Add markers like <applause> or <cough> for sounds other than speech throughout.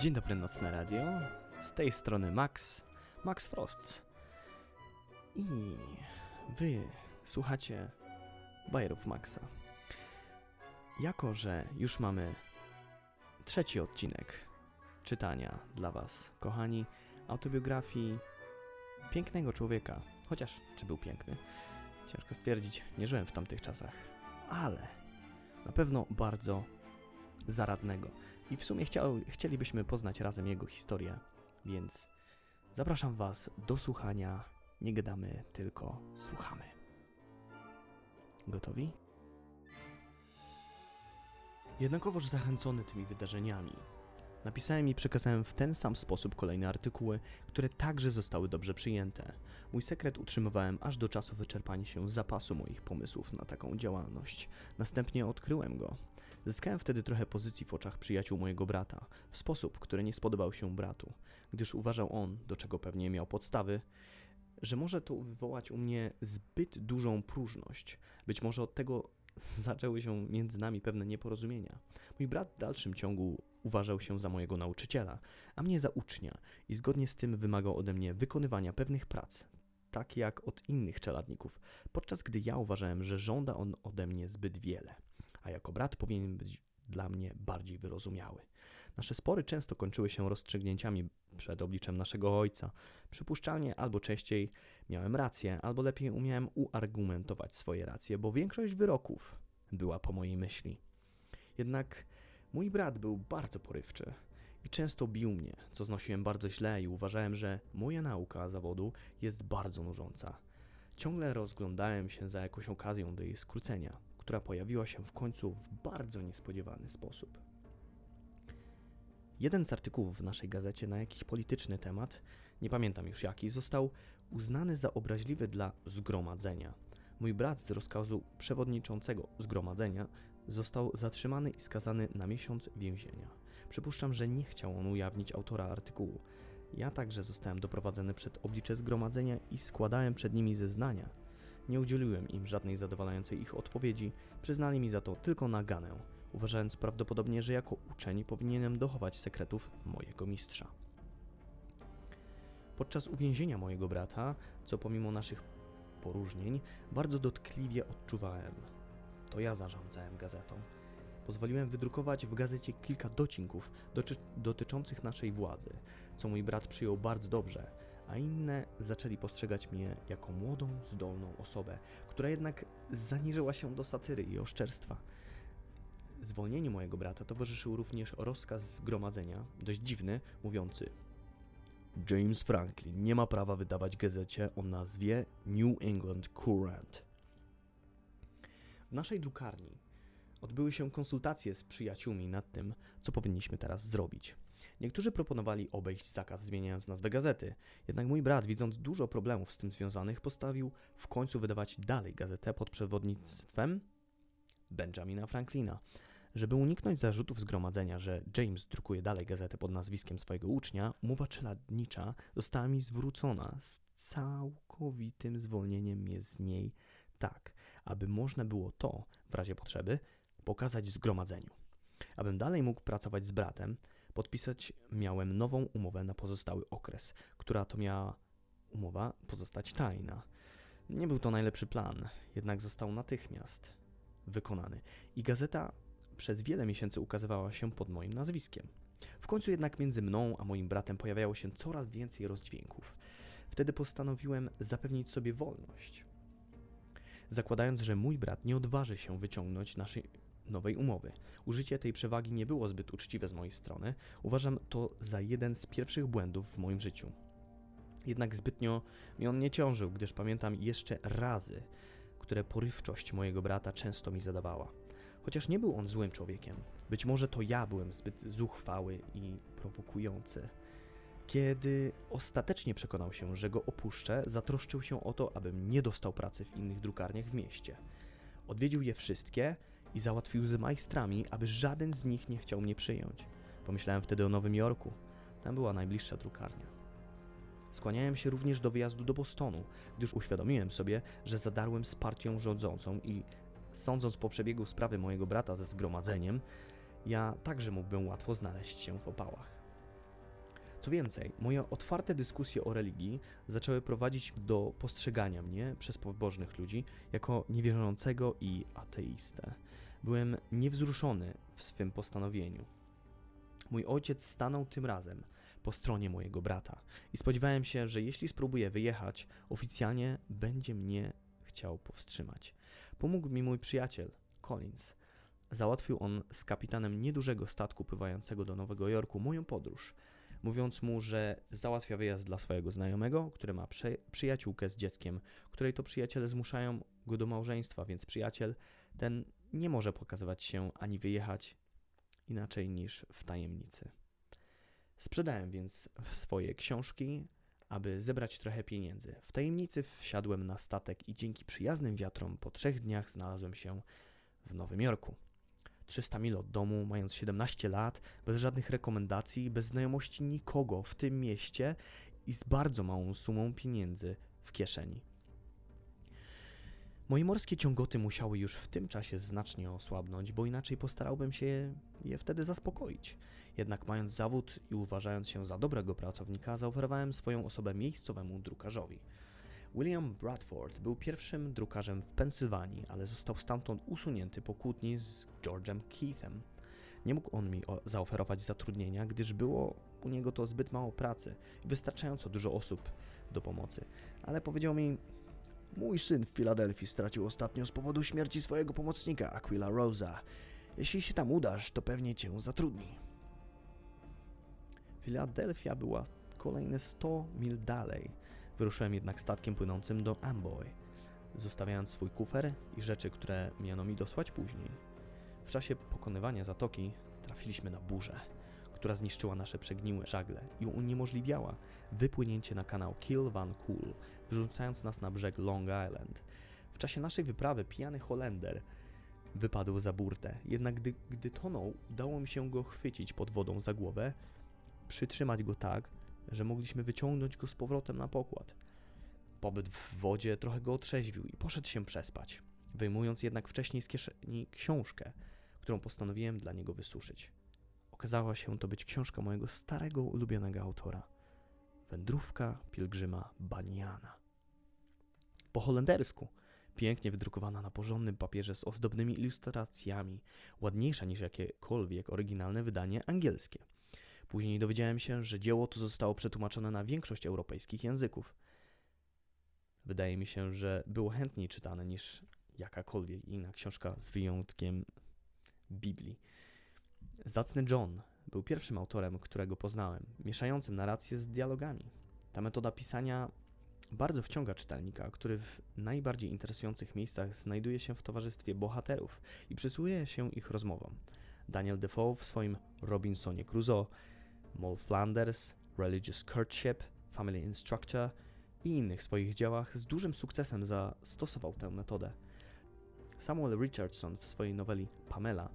Dzień dobry, Nocne Radio. Z tej strony Max, Max Frost. I wy słuchacie Bajerów Maxa. Jako, że już mamy trzeci odcinek czytania dla was, kochani, autobiografii pięknego człowieka. Chociaż, czy był piękny? Ciężko stwierdzić, nie żyłem w tamtych czasach. Ale na pewno bardzo zaradnego. I w sumie chciał, chcielibyśmy poznać razem jego historię, więc zapraszam Was do słuchania. Nie gadamy, tylko słuchamy. Gotowi? Jednakowoż zachęcony tymi wydarzeniami, napisałem i przekazałem w ten sam sposób kolejne artykuły, które także zostały dobrze przyjęte. Mój sekret utrzymywałem aż do czasu wyczerpania się zapasu moich pomysłów na taką działalność. Następnie odkryłem go. Zyskałem wtedy trochę pozycji w oczach przyjaciół mojego brata, w sposób, który nie spodobał się bratu, gdyż uważał on, do czego pewnie miał podstawy, że może to wywołać u mnie zbyt dużą próżność. Być może od tego <laughs> zaczęły się między nami pewne nieporozumienia. Mój brat w dalszym ciągu uważał się za mojego nauczyciela, a mnie za ucznia i zgodnie z tym wymagał ode mnie wykonywania pewnych prac, tak jak od innych czeladników, podczas gdy ja uważałem, że żąda on ode mnie zbyt wiele, a jako brat powinien być dla mnie bardziej wyrozumiały. Nasze spory często kończyły się rozstrzygnięciami przed obliczem naszego ojca. Przypuszczalnie albo częściej miałem rację, albo lepiej umiałem uargumentować swoje racje, bo większość wyroków była po mojej myśli. Jednak mój brat był bardzo porywczy i często bił mnie, co znosiłem bardzo źle i uważałem, że moja nauka zawodu jest bardzo nużąca. Ciągle rozglądałem się za jakąś okazją do jej skrócenia, która pojawiła się w końcu w bardzo niespodziewany sposób. Jeden z artykułów w naszej gazecie na jakiś polityczny temat, nie pamiętam już jaki, został uznany za obraźliwy dla zgromadzenia. Mój brat z rozkazu przewodniczącego zgromadzenia został zatrzymany i skazany na miesiąc więzienia. Przypuszczam, że nie chciał on ujawnić autora artykułu. Ja także zostałem doprowadzony przed oblicze zgromadzenia i składałem przed nimi zeznania. Nie udzieliłem im żadnej zadowalającej ich odpowiedzi, przyznali mi za to tylko naganę, uważając prawdopodobnie, że jako uczeń powinienem dochować sekretów mojego mistrza. Podczas uwięzienia mojego brata, co pomimo naszych poróżnień, bardzo dotkliwie odczuwałem. To ja zarządzałem gazetą. Pozwoliłem wydrukować w gazecie kilka docinków doty dotyczących naszej władzy, co mój brat przyjął bardzo dobrze, a inne zaczęli postrzegać mnie jako młodą, zdolną osobę, która jednak zaniżyła się do satyry i oszczerstwa. Zwolnieniu mojego brata towarzyszył również rozkaz zgromadzenia, dość dziwny, mówiący James Franklin nie ma prawa wydawać gazecie o nazwie New England Courant. W naszej drukarni odbyły się konsultacje z przyjaciółmi nad tym, co powinniśmy teraz zrobić. Niektórzy proponowali obejść zakaz zmieniając nazwę gazety, jednak mój brat, widząc dużo problemów z tym związanych, postawił w końcu wydawać dalej gazetę pod przewodnictwem Benjamina Franklina. Żeby uniknąć zarzutów zgromadzenia, że James drukuje dalej gazetę pod nazwiskiem swojego ucznia, umowa czeladnicza została mi zwrócona z całkowitym zwolnieniem mnie z niej, tak, aby można było to, w razie potrzeby, pokazać zgromadzeniu. Abym dalej mógł pracować z bratem, podpisać miałem nową umowę na pozostały okres, która to miała umowa pozostać tajna. Nie był to najlepszy plan, jednak został natychmiast wykonany i gazeta przez wiele miesięcy ukazywała się pod moim nazwiskiem. W końcu jednak między mną a moim bratem pojawiało się coraz więcej rozdźwięków. Wtedy postanowiłem zapewnić sobie wolność. Zakładając, że mój brat nie odważy się wyciągnąć naszej nowej umowy. Użycie tej przewagi nie było zbyt uczciwe z mojej strony. Uważam to za jeden z pierwszych błędów w moim życiu. Jednak zbytnio mi on nie ciążył, gdyż pamiętam jeszcze razy, które porywczość mojego brata często mi zadawała. Chociaż nie był on złym człowiekiem, być może to ja byłem zbyt zuchwały i prowokujący. Kiedy ostatecznie przekonał się, że go opuszczę, zatroszczył się o to, abym nie dostał pracy w innych drukarniach w mieście. Odwiedził je wszystkie i załatwił z majstrami, aby żaden z nich nie chciał mnie przyjąć. Pomyślałem wtedy o Nowym Jorku. Tam była najbliższa drukarnia. Skłaniałem się również do wyjazdu do Bostonu, gdyż uświadomiłem sobie, że zadarłem z partią rządzącą i sądząc po przebiegu sprawy mojego brata ze zgromadzeniem, ja także mógłbym łatwo znaleźć się w opałach. Co więcej, moje otwarte dyskusje o religii zaczęły prowadzić do postrzegania mnie przez pobożnych ludzi jako niewierzącego i ateistę. Byłem niewzruszony w swym postanowieniu. Mój ojciec stanął tym razem po stronie mojego brata i spodziewałem się, że jeśli spróbuję wyjechać, oficjalnie będzie mnie chciał powstrzymać. Pomógł mi mój przyjaciel, Collins. Załatwił on z kapitanem niedużego statku pływającego do Nowego Jorku moją podróż, mówiąc mu, że załatwia wyjazd dla swojego znajomego, który ma przy przyjaciółkę z dzieckiem, której to przyjaciele zmuszają go do małżeństwa, więc przyjaciel ten nie może pokazywać się ani wyjechać inaczej niż w tajemnicy. Sprzedałem więc swoje książki, aby zebrać trochę pieniędzy. W tajemnicy wsiadłem na statek i dzięki przyjaznym wiatrom po trzech dniach znalazłem się w Nowym Jorku. 300 mil od domu, mając 17 lat, bez żadnych rekomendacji, bez znajomości nikogo w tym mieście i z bardzo małą sumą pieniędzy w kieszeni. Moje morskie ciągoty musiały już w tym czasie znacznie osłabnąć, bo inaczej postarałbym się je wtedy zaspokoić. Jednak mając zawód i uważając się za dobrego pracownika, zaoferowałem swoją osobę miejscowemu drukarzowi. William Bradford był pierwszym drukarzem w Pensylwanii, ale został stamtąd usunięty po kłótni z George'em Keithem. Nie mógł on mi zaoferować zatrudnienia, gdyż było u niego to zbyt mało pracy i wystarczająco dużo osób do pomocy. Ale powiedział mi, Mój syn w Filadelfii stracił ostatnio z powodu śmierci swojego pomocnika, Aquila Rosa. Jeśli się tam udasz, to pewnie cię zatrudni. Filadelfia była kolejne 100 mil dalej. Wyruszyłem jednak statkiem płynącym do Amboy, zostawiając swój kufer i rzeczy, które miano mi dosłać później. W czasie pokonywania zatoki trafiliśmy na burzę, która zniszczyła nasze przegniłe żagle i uniemożliwiała wypłynięcie na kanał Kill Van Cool, wyrzucając nas na brzeg Long Island. W czasie naszej wyprawy pijany Holender wypadł za burtę, jednak gdy, gdy tonął, udało mi się go chwycić pod wodą za głowę, przytrzymać go tak, że mogliśmy wyciągnąć go z powrotem na pokład. Pobyt w wodzie trochę go otrzeźwił i poszedł się przespać, wyjmując jednak wcześniej z kieszeni książkę, którą postanowiłem dla niego wysuszyć. Okazała się to być książka mojego starego, ulubionego autora. Wędrówka pielgrzyma Baniana. Po holendersku, pięknie wydrukowana na porządnym papierze z ozdobnymi ilustracjami, ładniejsza niż jakiekolwiek oryginalne wydanie angielskie. Później dowiedziałem się, że dzieło to zostało przetłumaczone na większość europejskich języków. Wydaje mi się, że było chętniej czytane niż jakakolwiek inna książka z wyjątkiem Biblii. Zacny John był pierwszym autorem, którego poznałem, mieszającym narrację z dialogami. Ta metoda pisania bardzo wciąga czytelnika, który w najbardziej interesujących miejscach znajduje się w towarzystwie bohaterów i przysłuje się ich rozmowom. Daniel Defoe w swoim Robinsonie Crusoe, Moll Flanders, Religious Courtship, Family Instructor i innych swoich dziełach z dużym sukcesem zastosował tę metodę. Samuel Richardson w swojej noweli Pamela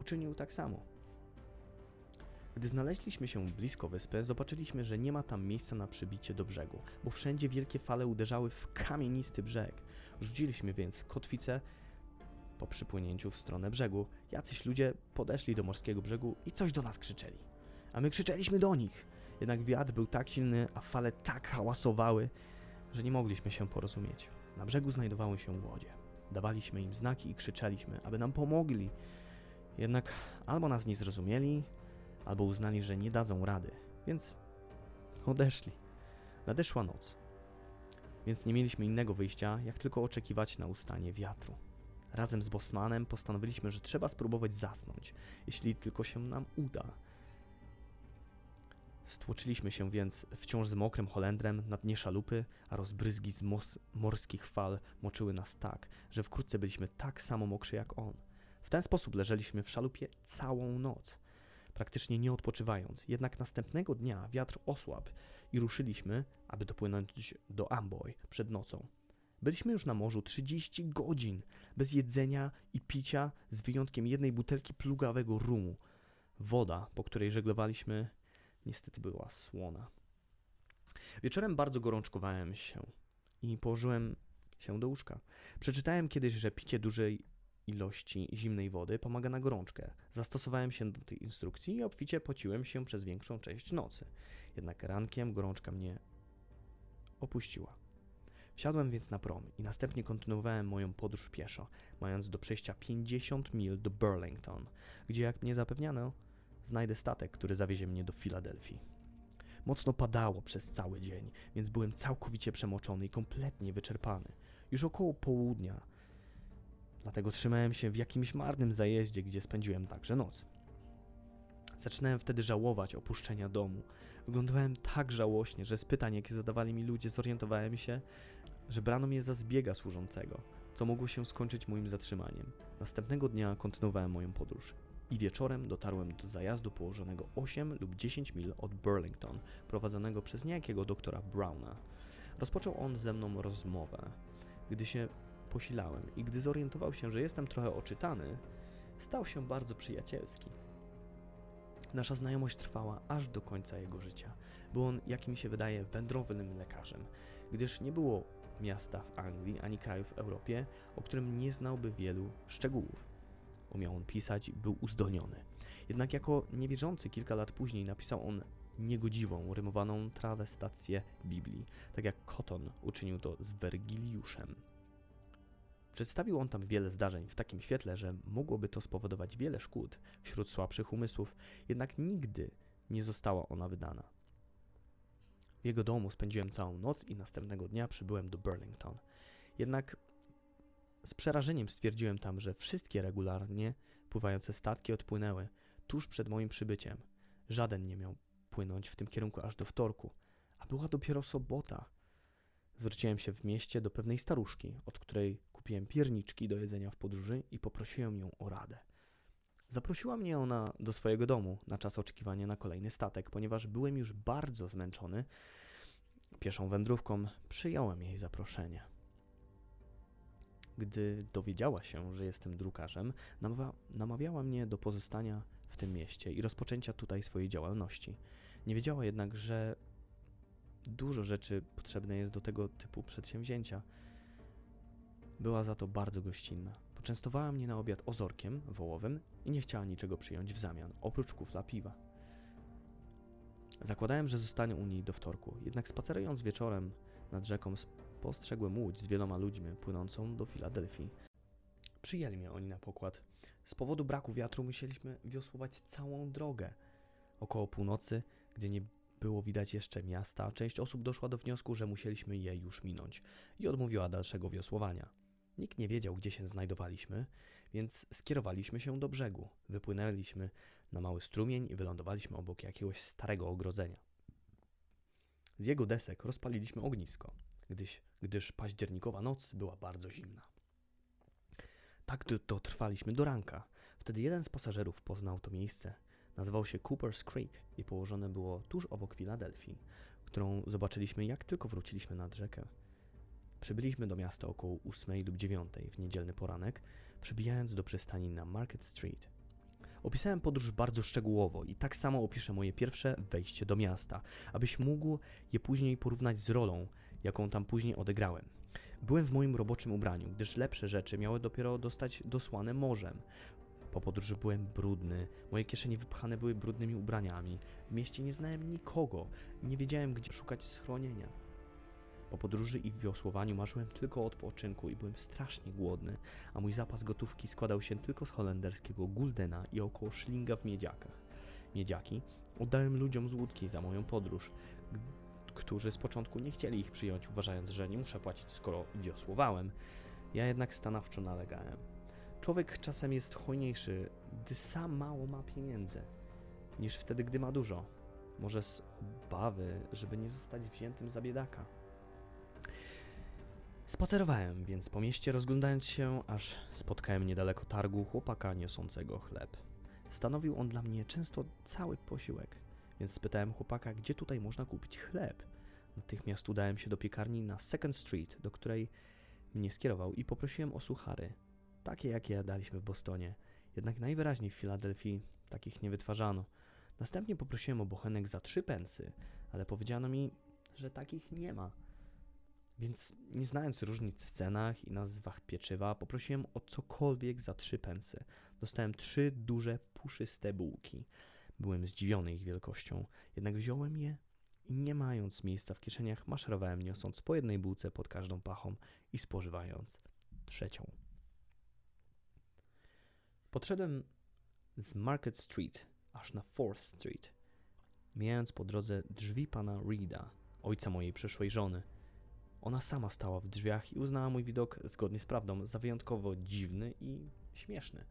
uczynił tak samo. Gdy znaleźliśmy się blisko wyspy, zobaczyliśmy, że nie ma tam miejsca na przybicie do brzegu, bo wszędzie wielkie fale uderzały w kamienisty brzeg. Rzuciliśmy więc kotwicę po przypłynięciu w stronę brzegu. Jacyś ludzie podeszli do morskiego brzegu i coś do nas krzyczeli. A my krzyczeliśmy do nich. Jednak wiatr był tak silny, a fale tak hałasowały, że nie mogliśmy się porozumieć. Na brzegu znajdowały się łodzie. Dawaliśmy im znaki i krzyczeliśmy, aby nam pomogli. Jednak albo nas nie zrozumieli, albo uznali, że nie dadzą rady, więc odeszli. Nadeszła noc, więc nie mieliśmy innego wyjścia, jak tylko oczekiwać na ustanie wiatru. Razem z Bosmanem postanowiliśmy, że trzeba spróbować zasnąć, jeśli tylko się nam uda. Stłoczyliśmy się więc wciąż z mokrym Holendrem na dnie szalupy, a rozbryzgi z morskich fal moczyły nas tak, że wkrótce byliśmy tak samo mokrzy jak on. W ten sposób leżeliśmy w szalupie całą noc praktycznie nie odpoczywając. Jednak następnego dnia wiatr osłabł i ruszyliśmy, aby dopłynąć do Amboy przed nocą. Byliśmy już na morzu 30 godzin, bez jedzenia i picia, z wyjątkiem jednej butelki plugawego rumu. Woda, po której żeglowaliśmy, niestety była słona. Wieczorem bardzo gorączkowałem się i położyłem się do łóżka. Przeczytałem kiedyś, że picie dużej ilości zimnej wody pomaga na gorączkę. Zastosowałem się do tej instrukcji i obficie pociłem się przez większą część nocy. Jednak rankiem gorączka mnie opuściła. Wsiadłem więc na prom i następnie kontynuowałem moją podróż pieszo, mając do przejścia 50 mil do Burlington, gdzie jak mnie zapewniano, znajdę statek, który zawiezie mnie do Filadelfii. Mocno padało przez cały dzień, więc byłem całkowicie przemoczony i kompletnie wyczerpany. Już około południa. Dlatego trzymałem się w jakimś marnym zajeździe, gdzie spędziłem także noc. Zaczynałem wtedy żałować opuszczenia domu. Wyglądałem tak żałośnie, że z pytań, jakie zadawali mi ludzie, zorientowałem się, że brano mnie za zbiega służącego, co mogło się skończyć moim zatrzymaniem. Następnego dnia kontynuowałem moją podróż i wieczorem dotarłem do zajazdu położonego 8 lub 10 mil od Burlington, prowadzonego przez niejakiego doktora Browna. Rozpoczął on ze mną rozmowę. Gdy się posilałem i gdy zorientował się, że jestem trochę oczytany, stał się bardzo przyjacielski. Nasza znajomość trwała aż do końca jego życia. Był on, jak mi się wydaje, wędrownym lekarzem, gdyż nie było miasta w Anglii ani kraju w Europie, o którym nie znałby wielu szczegółów. Umiał on pisać był uzdolniony. Jednak jako niewierzący kilka lat później napisał on niegodziwą, rymowaną trawestację Biblii, tak jak Cotton uczynił to z Wergiliuszem. Przedstawił on tam wiele zdarzeń w takim świetle, że mogłoby to spowodować wiele szkód wśród słabszych umysłów, jednak nigdy nie została ona wydana. W jego domu spędziłem całą noc i następnego dnia przybyłem do Burlington. Jednak z przerażeniem stwierdziłem tam, że wszystkie regularnie pływające statki odpłynęły tuż przed moim przybyciem. Żaden nie miał płynąć w tym kierunku aż do wtorku, a była dopiero sobota. Zwróciłem się w mieście do pewnej staruszki, od której kupiłem pierniczki do jedzenia w podróży i poprosiłem ją o radę. Zaprosiła mnie ona do swojego domu na czas oczekiwania na kolejny statek, ponieważ byłem już bardzo zmęczony pieszą wędrówką, przyjąłem jej zaproszenie. Gdy dowiedziała się, że jestem drukarzem, namawia, namawiała mnie do pozostania w tym mieście i rozpoczęcia tutaj swojej działalności. Nie wiedziała jednak, że dużo rzeczy potrzebne jest do tego typu przedsięwzięcia. Była za to bardzo gościnna. Poczęstowała mnie na obiad ozorkiem wołowym i nie chciała niczego przyjąć w zamian, oprócz kufla piwa. Zakładałem, że zostanę u niej do wtorku, jednak spacerując wieczorem nad rzeką postrzegłem łódź z wieloma ludźmi płynącą do Filadelfii. Przyjęli mnie oni na pokład. Z powodu braku wiatru musieliśmy wiosłować całą drogę. Około północy, gdy nie było widać jeszcze miasta, część osób doszła do wniosku, że musieliśmy je już minąć i odmówiła dalszego wiosłowania. Nikt nie wiedział, gdzie się znajdowaliśmy, więc skierowaliśmy się do brzegu. Wypłynęliśmy na mały strumień i wylądowaliśmy obok jakiegoś starego ogrodzenia. Z jego desek rozpaliliśmy ognisko, gdyż, gdyż październikowa noc była bardzo zimna. Tak dotrwaliśmy do ranka. Wtedy jeden z pasażerów poznał to miejsce. Nazywał się Cooper's Creek i położone było tuż obok Filadelfii, którą zobaczyliśmy jak tylko wróciliśmy nad rzekę. Przybyliśmy do miasta około 8 lub 9 w niedzielny poranek, przybijając do przystani na Market Street. Opisałem podróż bardzo szczegółowo i tak samo opiszę moje pierwsze wejście do miasta, abyś mógł je później porównać z rolą, jaką tam później odegrałem. Byłem w moim roboczym ubraniu, gdyż lepsze rzeczy miały dopiero dostać dosłane morzem. Po podróży byłem brudny, moje kieszenie wypchane były brudnymi ubraniami. W mieście nie znałem nikogo, nie wiedziałem gdzie szukać schronienia. Po podróży i wiosłowaniu marzyłem tylko o odpoczynku i byłem strasznie głodny, a mój zapas gotówki składał się tylko z holenderskiego guldena i około szlinga w miedziakach. Miedziaki oddałem ludziom z łódki za moją podróż, którzy z początku nie chcieli ich przyjąć, uważając, że nie muszę płacić, skoro wiosłowałem. Ja jednak stanowczo nalegałem. Człowiek czasem jest hojniejszy, gdy sam mało ma pieniędzy, niż wtedy, gdy ma dużo. Może z obawy, żeby nie zostać wziętym za biedaka. Spacerowałem więc po mieście, rozglądając się, aż spotkałem niedaleko targu chłopaka niosącego chleb. Stanowił on dla mnie często cały posiłek, więc spytałem chłopaka, gdzie tutaj można kupić chleb. Natychmiast udałem się do piekarni na Second Street, do której mnie skierował i poprosiłem o suchary, takie jakie jadaliśmy w Bostonie. Jednak najwyraźniej w Filadelfii takich nie wytwarzano. Następnie poprosiłem o bochenek za trzy pensy, ale powiedziano mi, że takich nie ma. Więc nie znając różnic w cenach i nazwach pieczywa, poprosiłem o cokolwiek za trzy pensy. Dostałem trzy duże, puszyste bułki. Byłem zdziwiony ich wielkością, jednak wziąłem je i nie mając miejsca w kieszeniach, maszerowałem niosąc po jednej bułce pod każdą pachą i spożywając trzecią. Podszedłem z Market Street aż na Fourth Street, mijając po drodze drzwi pana Reeda, ojca mojej przyszłej żony. Ona sama stała w drzwiach i uznała mój widok, zgodnie z prawdą, za wyjątkowo dziwny i śmieszny.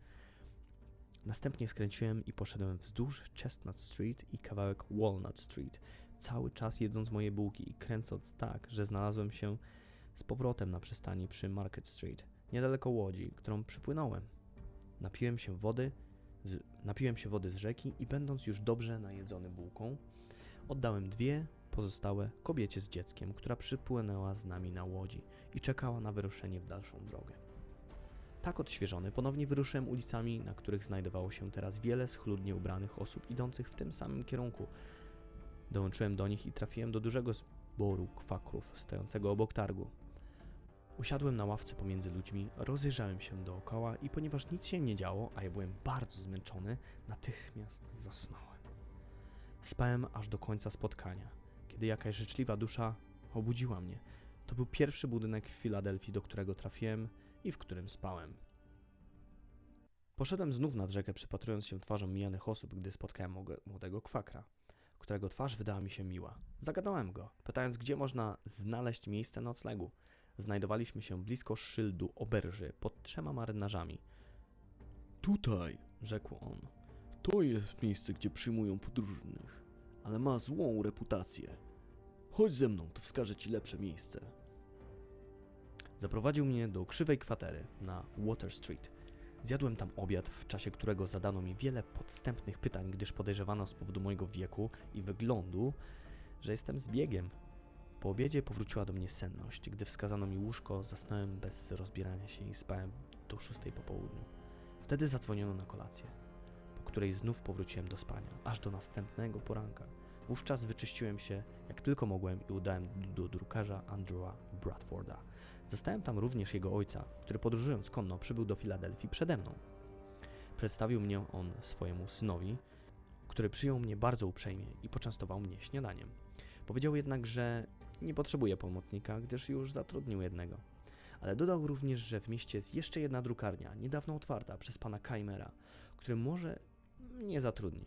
Następnie skręciłem i poszedłem wzdłuż Chestnut Street i kawałek Walnut Street, cały czas jedząc moje bułki i kręcąc tak, że znalazłem się z powrotem na przystani przy Market Street, niedaleko łodzi, którą przypłynąłem. Napiłem się wody, z, napiłem się wody z rzeki i będąc już dobrze najedzony bułką, oddałem dwie pozostałe kobiecie z dzieckiem, która przypłynęła z nami na łodzi i czekała na wyruszenie w dalszą drogę. Tak odświeżony, ponownie wyruszyłem ulicami, na których znajdowało się teraz wiele schludnie ubranych osób idących w tym samym kierunku. Dołączyłem do nich i trafiłem do dużego zboru kwakrów stojącego obok targu. Usiadłem na ławce pomiędzy ludźmi, rozejrzałem się dookoła i ponieważ nic się nie działo, a ja byłem bardzo zmęczony, natychmiast zasnąłem. Spałem aż do końca spotkania, kiedy jakaś życzliwa dusza obudziła mnie. To był pierwszy budynek w Filadelfii, do którego trafiłem i w którym spałem. Poszedłem znów nad rzekę, przypatrując się twarzą mijanych osób, gdy spotkałem młodego kwakra, którego twarz wydała mi się miła. Zagadałem go, pytając, gdzie można znaleźć miejsce noclegu. Znajdowaliśmy się blisko szyldu oberży pod trzema marynarzami. Tutaj, rzekł on. To jest miejsce, gdzie przyjmują podróżnych, ale ma złą reputację. Chodź ze mną, to wskażę ci lepsze miejsce. Zaprowadził mnie do krzywej kwatery na Water Street. Zjadłem tam obiad, w czasie którego zadano mi wiele podstępnych pytań, gdyż podejrzewano z powodu mojego wieku i wyglądu, że jestem zbiegiem. Po obiedzie powróciła do mnie senność. Gdy wskazano mi łóżko, zasnąłem bez rozbierania się i spałem do szóstej po południu. Wtedy zadzwoniono na kolację, po której znów powróciłem do spania, aż do następnego poranka. Wówczas wyczyściłem się jak tylko mogłem i udałem do drukarza Andrewa Bradforda. Zastałem tam również jego ojca, który podróżując konno przybył do Filadelfii przede mną. Przedstawił mnie on swojemu synowi, który przyjął mnie bardzo uprzejmie i poczęstował mnie śniadaniem. Powiedział jednak, że nie potrzebuje pomocnika, gdyż już zatrudnił jednego. Ale dodał również, że w mieście jest jeszcze jedna drukarnia, niedawno otwarta przez pana Kaimera, który może nie zatrudni.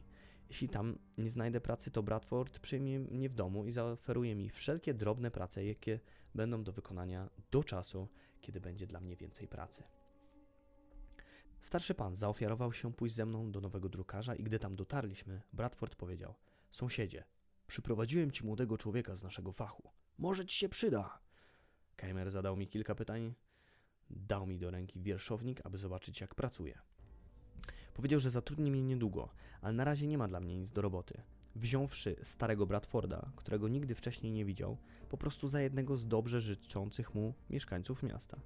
Jeśli tam nie znajdę pracy, to Bradford przyjmie mnie w domu i zaoferuje mi wszelkie drobne prace, jakie będą do wykonania do czasu, kiedy będzie dla mnie więcej pracy. Starszy pan zaofiarował się pójść ze mną do nowego drukarza i gdy tam dotarliśmy, Bradford powiedział: Sąsiedzie, przyprowadziłem ci młodego człowieka z naszego fachu. Może ci się przyda. Keimer zadał mi kilka pytań, dał mi do ręki wierszownik, aby zobaczyć, jak pracuję. Powiedział, że zatrudni mnie niedługo, ale na razie nie ma dla mnie nic do roboty. Wziąwszy starego Bradforda, którego nigdy wcześniej nie widział, po prostu za jednego z dobrze życzących mu mieszkańców miasta.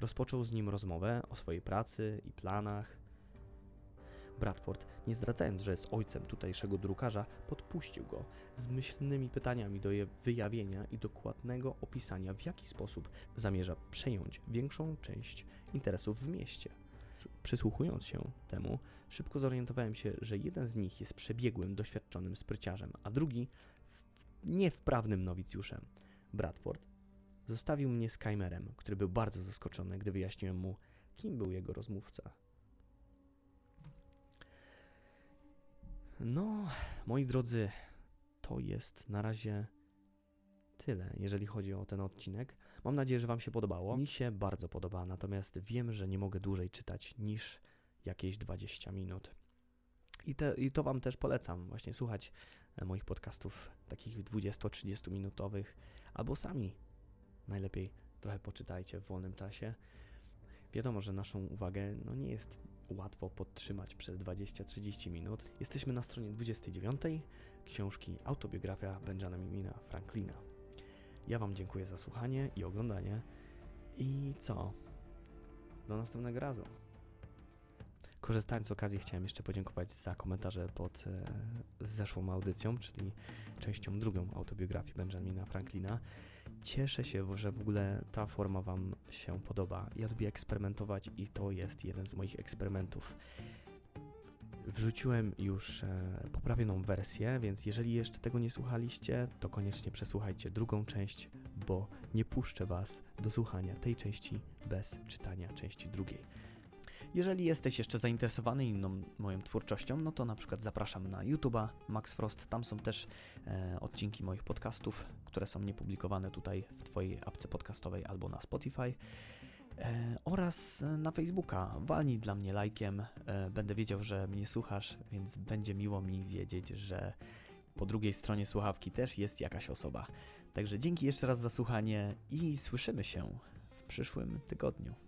Rozpoczął z nim rozmowę o swojej pracy i planach. Bradford, nie zdradzając, że jest ojcem tutejszego drukarza, podpuścił go z myślnymi pytaniami do je wyjawienia i dokładnego opisania, w jaki sposób zamierza przejąć większą część interesów w mieście. Przysłuchując się temu, szybko zorientowałem się, że jeden z nich jest przebiegłym, doświadczonym spryciarzem, a drugi niewprawnym nowicjuszem. Bradford zostawił mnie z Kaimerem, który był bardzo zaskoczony, gdy wyjaśniłem mu, kim był jego rozmówca. No, moi drodzy, to jest na razie tyle, jeżeli chodzi o ten odcinek. Mam nadzieję, że Wam się podobało. Mi się bardzo podoba, natomiast wiem, że nie mogę dłużej czytać niż jakieś 20 minut. I, te, I to Wam też polecam, właśnie słuchać e, moich podcastów takich 20-30 minutowych, albo sami najlepiej trochę poczytajcie w wolnym czasie. Wiadomo, że naszą uwagę no, nie jest łatwo podtrzymać przez 20-30 minut. Jesteśmy na stronie 29 książki Autobiografia Benjamina Franklina. Ja Wam dziękuję za słuchanie i oglądanie. I co? Do następnego razu. Korzystając z okazji, chciałem jeszcze podziękować za komentarze pod e, zeszłą audycją, czyli częścią drugą autobiografii Benjamina Franklina. Cieszę się, że w ogóle ta forma Wam się podoba. Ja lubię eksperymentować i to jest jeden z moich eksperymentów. Wrzuciłem już e, poprawioną wersję, więc jeżeli jeszcze tego nie słuchaliście, to koniecznie przesłuchajcie drugą część, bo nie puszczę Was do słuchania tej części bez czytania części drugiej. Jeżeli jesteś jeszcze zainteresowany inną moją twórczością, no to na przykład zapraszam na YouTube'a Max Frost. Tam są też e, odcinki moich podcastów, które są niepublikowane tutaj w Twojej apce podcastowej albo na Spotify. E, oraz na Facebooka. Walnij dla mnie lajkiem. E, będę wiedział, że mnie słuchasz, więc będzie miło mi wiedzieć, że po drugiej stronie słuchawki też jest jakaś osoba. Także dzięki jeszcze raz za słuchanie i słyszymy się w przyszłym tygodniu.